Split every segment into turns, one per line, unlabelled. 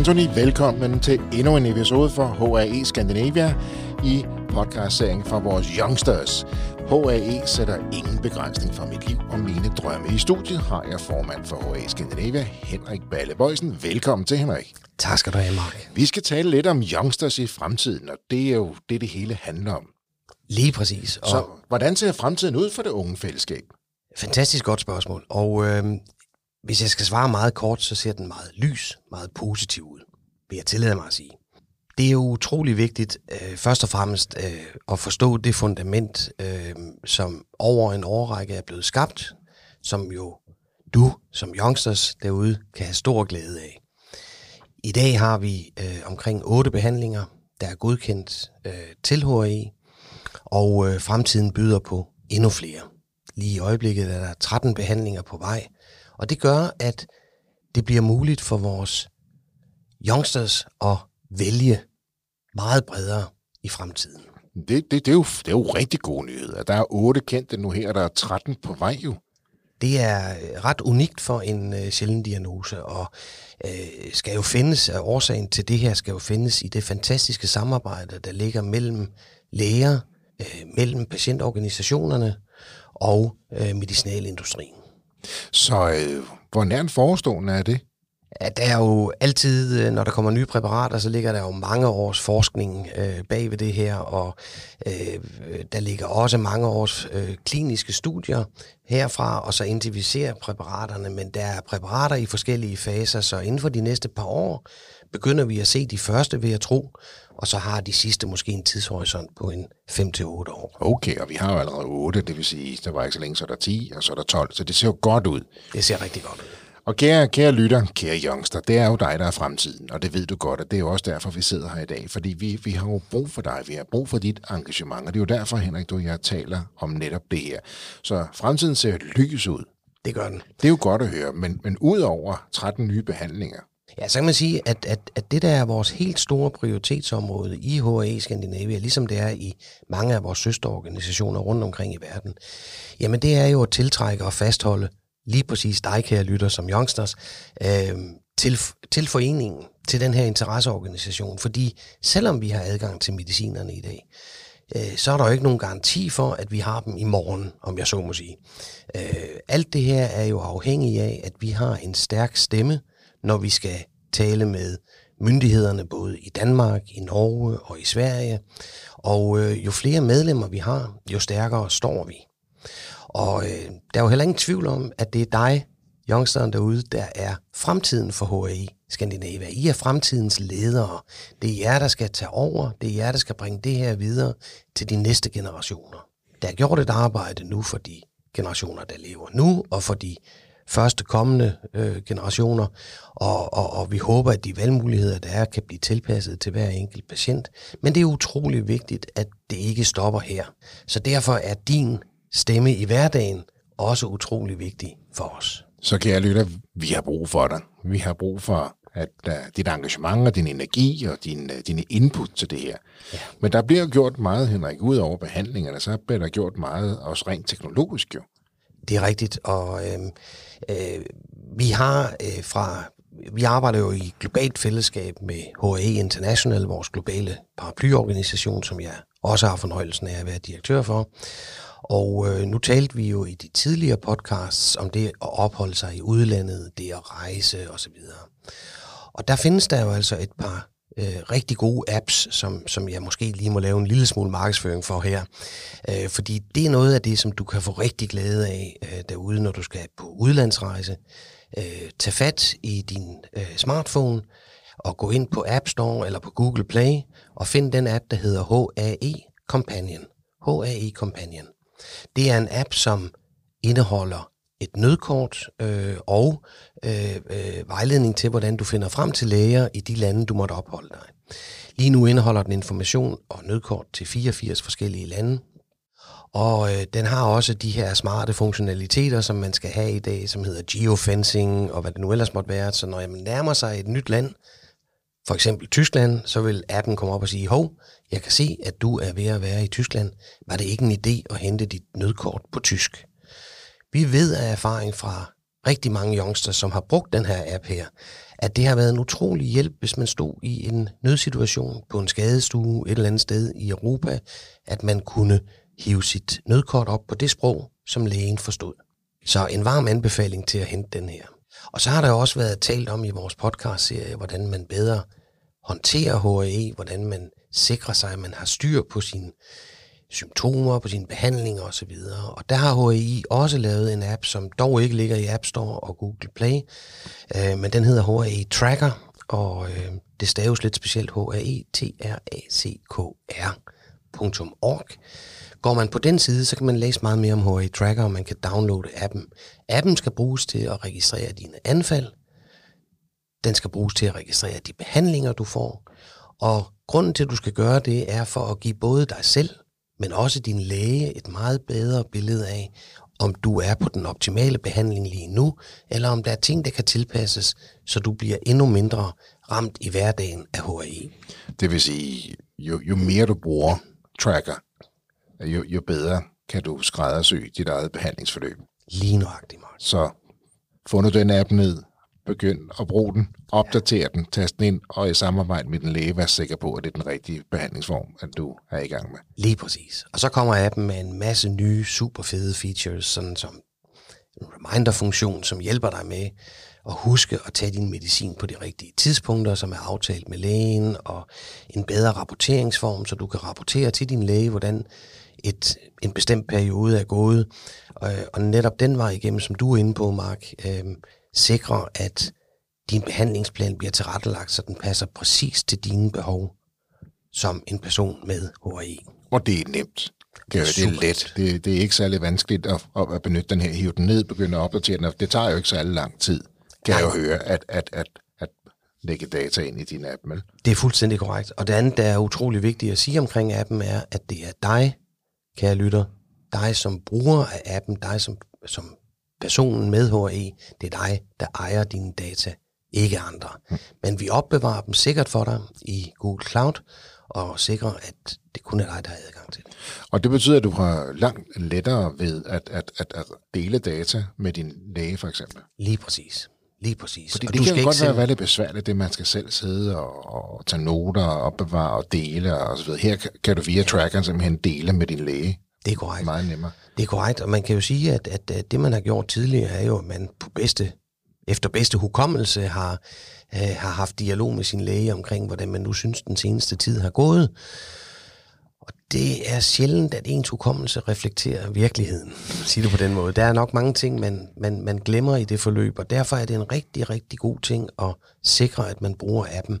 Anthony. Velkommen til endnu en episode for HAE Scandinavia i podcastserien fra vores Youngsters. HAE sætter ingen begrænsning for mit liv og mine drømme. I studiet har jeg formand for HAE Scandinavia, Henrik Balle Bøjsen. Velkommen til, Henrik.
Tak skal du have, Mark.
Vi skal tale lidt om Youngsters i fremtiden, og det er jo det, det hele handler om.
Lige præcis. Og
Så hvordan ser fremtiden ud for det unge fællesskab?
Fantastisk godt spørgsmål. Og øh, hvis jeg skal svare meget kort, så ser den meget lys, meget positiv ud, vil jeg tillade mig at sige. Det er jo utrolig vigtigt, øh, først og fremmest, øh, at forstå det fundament, øh, som over en årrække er blevet skabt, som jo du som youngsters derude kan have stor glæde af. I dag har vi øh, omkring otte behandlinger, der er godkendt øh, til HAE, og øh, fremtiden byder på endnu flere. Lige i øjeblikket er der 13 behandlinger på vej, og det gør, at det bliver muligt for vores youngsters at vælge meget bredere i fremtiden.
Det, det, det, er, jo, det er jo rigtig gode nyheder. Der er otte kendte nu her, der er 13 på vej jo.
Det er øh, ret unikt for en øh, sjælden diagnose, og øh, skal jo findes, og årsagen til det her skal jo findes i det fantastiske samarbejde, der ligger mellem læger, øh, mellem patientorganisationerne og øh, medicinalindustrien.
Så øh, hvor nært forestående er det?
Ja, der er jo altid, øh, når der kommer nye præparater, så ligger der jo mange års forskning øh, bag ved det her, og øh, der ligger også mange års øh, kliniske studier herfra, og så indtil vi ser præparaterne, men der er præparater i forskellige faser, så inden for de næste par år begynder vi at se de første, vil jeg tro, og så har de sidste måske en tidshorisont på en 5-8 år.
Okay, og vi har jo allerede 8, det vil sige, der var ikke så længe, så er der 10, og så er der 12, så det ser jo godt ud.
Det ser rigtig godt ud.
Og kære, kære lytter, kære youngster, det er jo dig, der er fremtiden, og det ved du godt, og det er jo også derfor, vi sidder her i dag, fordi vi, vi har jo brug for dig, vi har brug for dit engagement, og det er jo derfor, Henrik, du og jeg taler om netop det her. Så fremtiden ser lys ud.
Det gør den.
Det er jo godt at høre, men, men ud over 13 nye behandlinger,
Ja, så kan man sige, at, at, at det der er vores helt store prioritetsområde i HAE Skandinavia, ligesom det er i mange af vores søsterorganisationer rundt omkring i verden, jamen det er jo at tiltrække og fastholde lige præcis dig, kære lytter, som youngsters, øh, til, til foreningen, til den her interesseorganisation. Fordi selvom vi har adgang til medicinerne i dag, øh, så er der jo ikke nogen garanti for, at vi har dem i morgen, om jeg så må sige. Øh, alt det her er jo afhængig af, at vi har en stærk stemme, når vi skal tale med myndighederne både i Danmark, i Norge og i Sverige. Og øh, jo flere medlemmer vi har, jo stærkere står vi. Og øh, der er jo heller ingen tvivl om, at det er dig, youngsteren derude, der er fremtiden for HAI Skandinavia. I er fremtidens ledere. Det er jer, der skal tage over. Det er jer, der skal bringe det her videre til de næste generationer. Der er gjort et arbejde nu for de generationer, der lever nu, og for de første kommende øh, generationer, og, og, og vi håber, at de valgmuligheder, der er, kan blive tilpasset til hver enkelt patient. Men det er utrolig vigtigt, at det ikke stopper her. Så derfor er din stemme i hverdagen også utrolig vigtig for os.
så kære lytter, vi har brug for dig. Vi har brug for at uh, dit engagement og din energi og din, uh, dine input til det her. Ja. Men der bliver jo gjort meget, Henrik, ud over behandlingerne, så bliver der gjort meget også rent teknologisk jo.
Det er rigtigt, og øh, øh, vi har øh, fra vi arbejder jo i globalt fællesskab med HAE International, vores globale paraplyorganisation, som jeg også har fornøjelsen af at være direktør for. Og øh, nu talte vi jo i de tidligere podcasts om det at opholde sig i udlandet, det at rejse osv. Og der findes der jo altså et par øh, rigtig gode apps, som, som jeg måske lige må lave en lille smule markedsføring for her. Øh, fordi det er noget af det, som du kan få rigtig glæde af øh, derude, når du skal på udlandsrejse. Øh, tag fat i din øh, smartphone og gå ind på App Store eller på Google Play og find den app, der hedder HAE Companion. HAE Companion. Det er en app, som indeholder et nødkort øh, og øh, øh, vejledning til, hvordan du finder frem til læger i de lande, du måtte opholde dig. Lige nu indeholder den information og nødkort til 84 forskellige lande. Og øh, den har også de her smarte funktionaliteter, som man skal have i dag, som hedder geofencing og hvad det nu ellers måtte være. Så når man nærmer sig et nyt land, for eksempel Tyskland, så vil appen komme op og sige, hov, jeg kan se, at du er ved at være i Tyskland. Var det ikke en idé at hente dit nødkort på tysk? Vi ved af erfaring fra rigtig mange youngsters, som har brugt den her app her, at det har været en utrolig hjælp, hvis man stod i en nødsituation på en skadestue et eller andet sted i Europa, at man kunne hive sit nødkort op på det sprog, som lægen forstod. Så en varm anbefaling til at hente den her. Og så har der også været talt om i vores podcast-serie, hvordan man bedre håndterer HAE, hvordan man sikrer sig, at man har styr på sine symptomer, på sine behandlinger osv. Og der har HAI også lavet en app, som dog ikke ligger i App Store og Google Play, øh, men den hedder HAI Tracker, og øh, det staves lidt specielt H-A-E-T-R-A-C-K-R.org. Går man på den side, så kan man læse meget mere om HA Tracker, og man kan downloade appen. Appen skal bruges til at registrere dine anfald. Den skal bruges til at registrere de behandlinger, du får. Og grunden til, at du skal gøre det, er for at give både dig selv, men også din læge et meget bedre billede af, om du er på den optimale behandling lige nu, eller om der er ting, der kan tilpasses, så du bliver endnu mindre ramt i hverdagen af HAI.
Det vil sige, jo, jo mere du bruger tracker, jo, jo bedre kan du skræddersy dit eget behandlingsforløb.
Lige nøjagtigt, Mark.
Så fundet den app ned, begynd at bruge den, opdatere den, tast den ind, og i samarbejde med den læge, vær sikker på, at det er den rigtige behandlingsform, at du er i gang med.
Lige præcis. Og så kommer appen med en masse nye, super fede features, sådan som en reminder-funktion, som hjælper dig med at huske at tage din medicin på de rigtige tidspunkter, som er aftalt med lægen, og en bedre rapporteringsform, så du kan rapportere til din læge, hvordan et, en bestemt periode er gået. Og, og netop den vej igennem, som du er inde på, Mark, øh, sikrer, at din behandlingsplan bliver tilrettelagt, så den passer præcis til dine behov som en person med HAI.
Og det er nemt. Det er, det er let. Det, det er ikke særlig vanskeligt at, at benytte den her, hive den ned, begynde at opdatere den. Det tager jo ikke særlig lang tid, kan Nej. jeg jo høre, at, at, at, at lægge data ind i din app. Vel?
Det er fuldstændig korrekt. Og det andet, der er utrolig vigtigt at sige omkring appen, er, at det er dig, kære lytter, dig som bruger af appen, dig som, som personen med HRE, det er dig, der ejer dine data, ikke andre. Mm. Men vi opbevarer dem sikkert for dig i Google Cloud, og sikrer, at det kun er dig, der har adgang til det.
Og det betyder, at du har langt lettere ved at, at, at, at dele data med din læge, for eksempel?
Lige præcis. Lige præcis.
Fordi og det du kan skal godt selv... være lidt besværligt, det man skal selv sidde og, og tage noter og opbevare og dele og så videre. Her kan du via ja. trackeren simpelthen dele med din læge.
Det er korrekt.
Meget nemmere.
Det er korrekt, og man kan jo sige, at, at, at det man har gjort tidligere er jo, at man på bedste, efter bedste hukommelse har, øh, har haft dialog med sin læge omkring, hvordan man nu synes, den seneste tid har gået det er sjældent, at ens hukommelse reflekterer virkeligheden, siger det på den måde. Der er nok mange ting, man, man, man glemmer i det forløb, og derfor er det en rigtig, rigtig god ting at sikre, at man bruger appen.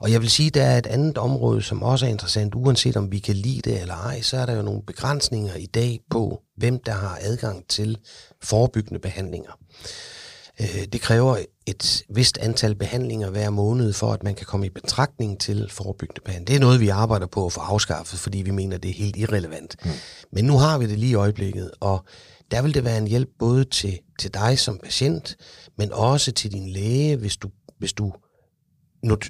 Og jeg vil sige, at der er et andet område, som også er interessant, uanset om vi kan lide det eller ej, så er der jo nogle begrænsninger i dag på, hvem der har adgang til forebyggende behandlinger. Øh, det kræver et vist antal behandlinger hver måned, for at man kan komme i betragtning til forebyggende behandling. Det er noget, vi arbejder på at få afskaffet, fordi vi mener, det er helt irrelevant. Mm. Men nu har vi det lige i øjeblikket, og der vil det være en hjælp både til, til dig som patient, men også til din læge, hvis du, hvis du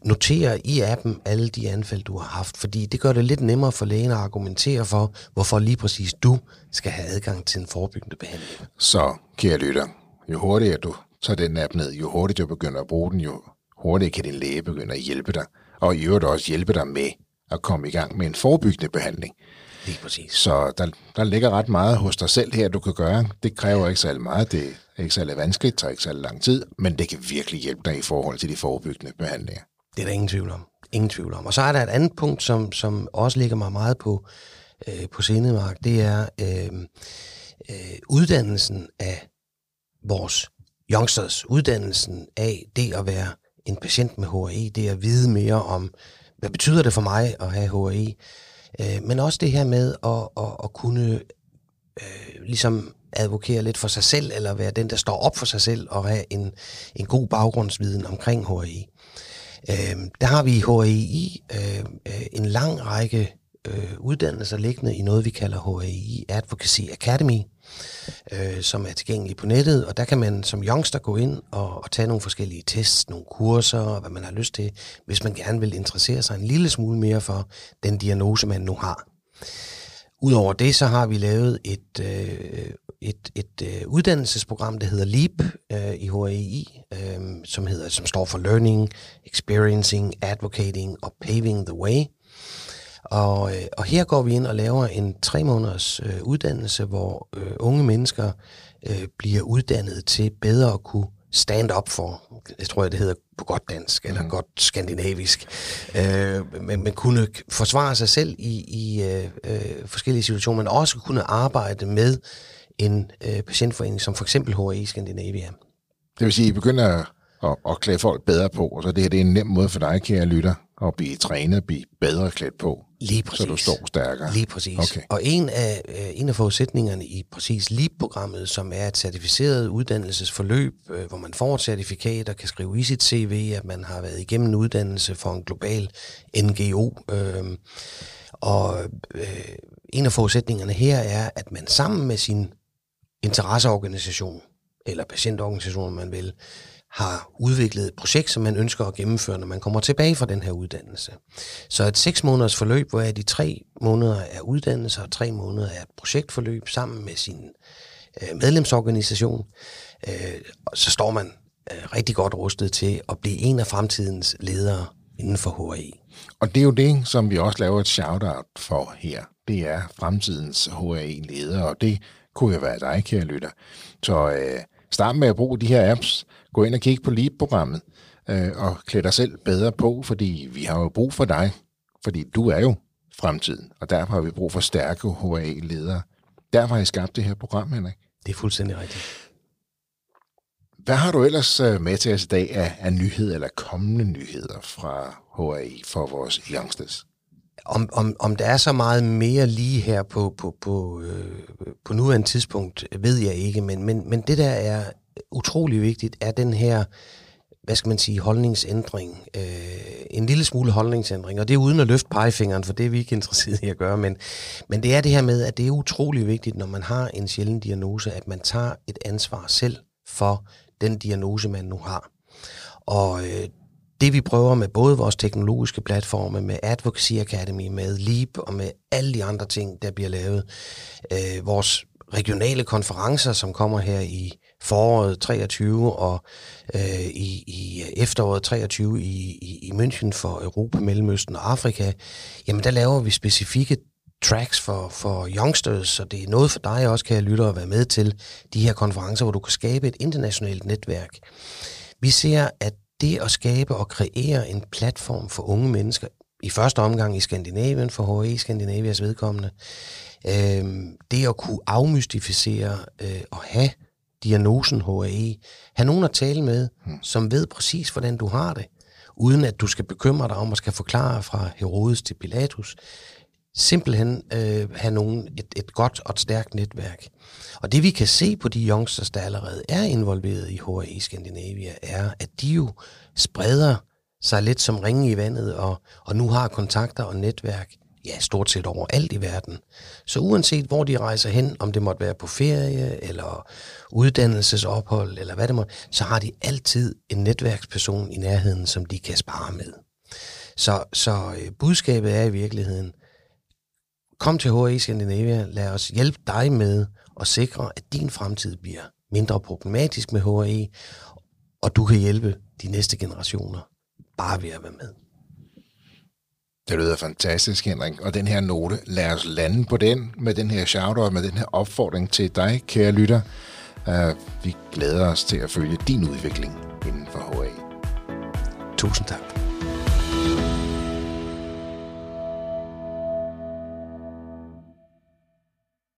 noterer i appen alle de anfald, du har haft, fordi det gør det lidt nemmere for lægen at argumentere for, hvorfor lige præcis du skal have adgang til en forebyggende behandling.
Så, kære lytter, jo hurtigere du tager den app ned, jo hurtigere du begynder at bruge den, jo hurtigere kan din læge begynde at hjælpe dig, og i øvrigt også hjælpe dig med at komme i gang med en forebyggende behandling.
Lige præcis.
Så der, der ligger ret meget hos dig selv her, du kan gøre. Det kræver ikke særlig meget, det er ikke særlig vanskeligt, tager ikke særlig lang tid, men det kan virkelig hjælpe dig i forhold til de forebyggende behandlinger.
Det er der ingen tvivl om. Ingen tvivl om. Og så er der et andet punkt, som, som også ligger mig meget på, øh, på sindemark. Det er øh, øh, uddannelsen af vores youngsters, uddannelsen af det at være en patient med HRE, det at vide mere om, hvad betyder det for mig at have HRE, øh, men også det her med at, at, at kunne øh, ligesom advokere lidt for sig selv, eller være den, der står op for sig selv, og have en, en god baggrundsviden omkring HRE. Øh, der har vi i HAI øh, øh, en lang række øh, uddannelser liggende i noget, vi kalder HAI Advocacy Academy, øh, som er tilgængelig på nettet, og der kan man som youngster gå ind og, og tage nogle forskellige tests, nogle kurser, og hvad man har lyst til, hvis man gerne vil interessere sig en lille smule mere for den diagnose, man nu har. Udover det, så har vi lavet et, øh, et, et øh, uddannelsesprogram, der hedder LEAP øh, i HAI, øh, som, hedder, som står for Learning, Experiencing, Advocating og Paving the Way. Og, øh, og her går vi ind og laver en tre måneders øh, uddannelse, hvor øh, unge mennesker øh, bliver uddannet til bedre at kunne stand up for, jeg tror, det hedder på godt dansk, eller mm. godt skandinavisk, øh, men, men kunne forsvare sig selv i, i øh, øh, forskellige situationer, men også kunne arbejde med en øh, patientforening, som for eksempel HAE Skandinavia.
Det vil sige, at I begynder at, at klæde folk bedre på, og så det her det er en nem måde for dig, kære lytter, at blive trænet, blive bedre klædt på,
Lige præcis.
så du står stærkere.
Lige præcis.
Okay.
Og en af, øh, en af forudsætningerne i præcis LEAP-programmet, som er et certificeret uddannelsesforløb, øh, hvor man får et certifikat og kan skrive i sit CV, at man har været igennem en uddannelse for en global NGO. Øh, og øh, en af forudsætningerne her er, at man sammen med sin interesseorganisation, eller patientorganisation, om man vil, har udviklet et projekt, som man ønsker at gennemføre, når man kommer tilbage fra den her uddannelse. Så et seks måneders forløb, hvor de tre måneder er uddannelse og tre måneder er et projektforløb sammen med sin øh, medlemsorganisation, øh, så står man øh, rigtig godt rustet til at blive en af fremtidens ledere inden for HRI.
Og det er jo det, som vi også laver et shout-out for her. Det er fremtidens HRI-ledere, og det kunne jo være dig, kære lytter. Så øh, start med at bruge de her apps, gå ind og kigge på LEAP-programmet øh, og klæde dig selv bedre på, fordi vi har jo brug for dig, fordi du er jo fremtiden, og derfor har vi brug for stærke HA-ledere. Derfor har I skabt det her program, Henrik.
Det er fuldstændig rigtigt.
Hvad har du ellers øh, med til os i dag af, af nyheder eller kommende nyheder fra HAI for vores youngsters?
Om, om, om der er så meget mere lige her på, på, på, øh, på nuværende tidspunkt, ved jeg ikke, men, men, men det der er utrolig vigtigt, er den her, hvad skal man sige, holdningsændring. Øh, en lille smule holdningsændring, og det er uden at løfte pegefingeren, for det er vi ikke interesseret i at gøre, men, men det er det her med, at det er utrolig vigtigt, når man har en sjælden diagnose, at man tager et ansvar selv for den diagnose, man nu har. Og øh, det vi prøver med både vores teknologiske platforme, med Advocacy Academy, med Leap og med alle de andre ting, der bliver lavet, øh, vores regionale konferencer, som kommer her i foråret 23 og øh, i, i efteråret 23 i, i, i München for Europa, Mellemøsten og Afrika, jamen der laver vi specifikke tracks for, for youngsters, så det er noget for dig også, kan jeg lytte og være med til de her konferencer, hvor du kan skabe et internationalt netværk. Vi ser, at det at skabe og kreere en platform for unge mennesker, i første omgang i Skandinavien, for HE Skandinavias vedkommende, øh, det at kunne afmystificere øh, og have diagnosen HAE. Ha' nogen at tale med, hmm. som ved præcis, hvordan du har det, uden at du skal bekymre dig om at skal forklare fra Herodes til Pilatus. Simpelthen øh, have nogen, et, et godt og et stærkt netværk. Og det vi kan se på de youngsters, der allerede er involveret i HRE Skandinavia, er, at de jo spreder sig lidt som ringe i vandet, og, og nu har kontakter og netværk ja, stort set overalt i verden. Så uanset hvor de rejser hen, om det måtte være på ferie, eller uddannelsesophold, eller hvad det måtte, så har de altid en netværksperson i nærheden, som de kan spare med. Så, så øh, budskabet er i virkeligheden, kom til HA Scandinavia, lad os hjælpe dig med at sikre, at din fremtid bliver mindre problematisk med HAE, og du kan hjælpe de næste generationer bare ved at være med.
Det lyder fantastisk, Henrik. Og den her note, lad os lande på den, med den her shout med den her opfordring til dig, kære lytter. Uh, vi glæder os til at følge din udvikling inden for HA.
Tusind tak.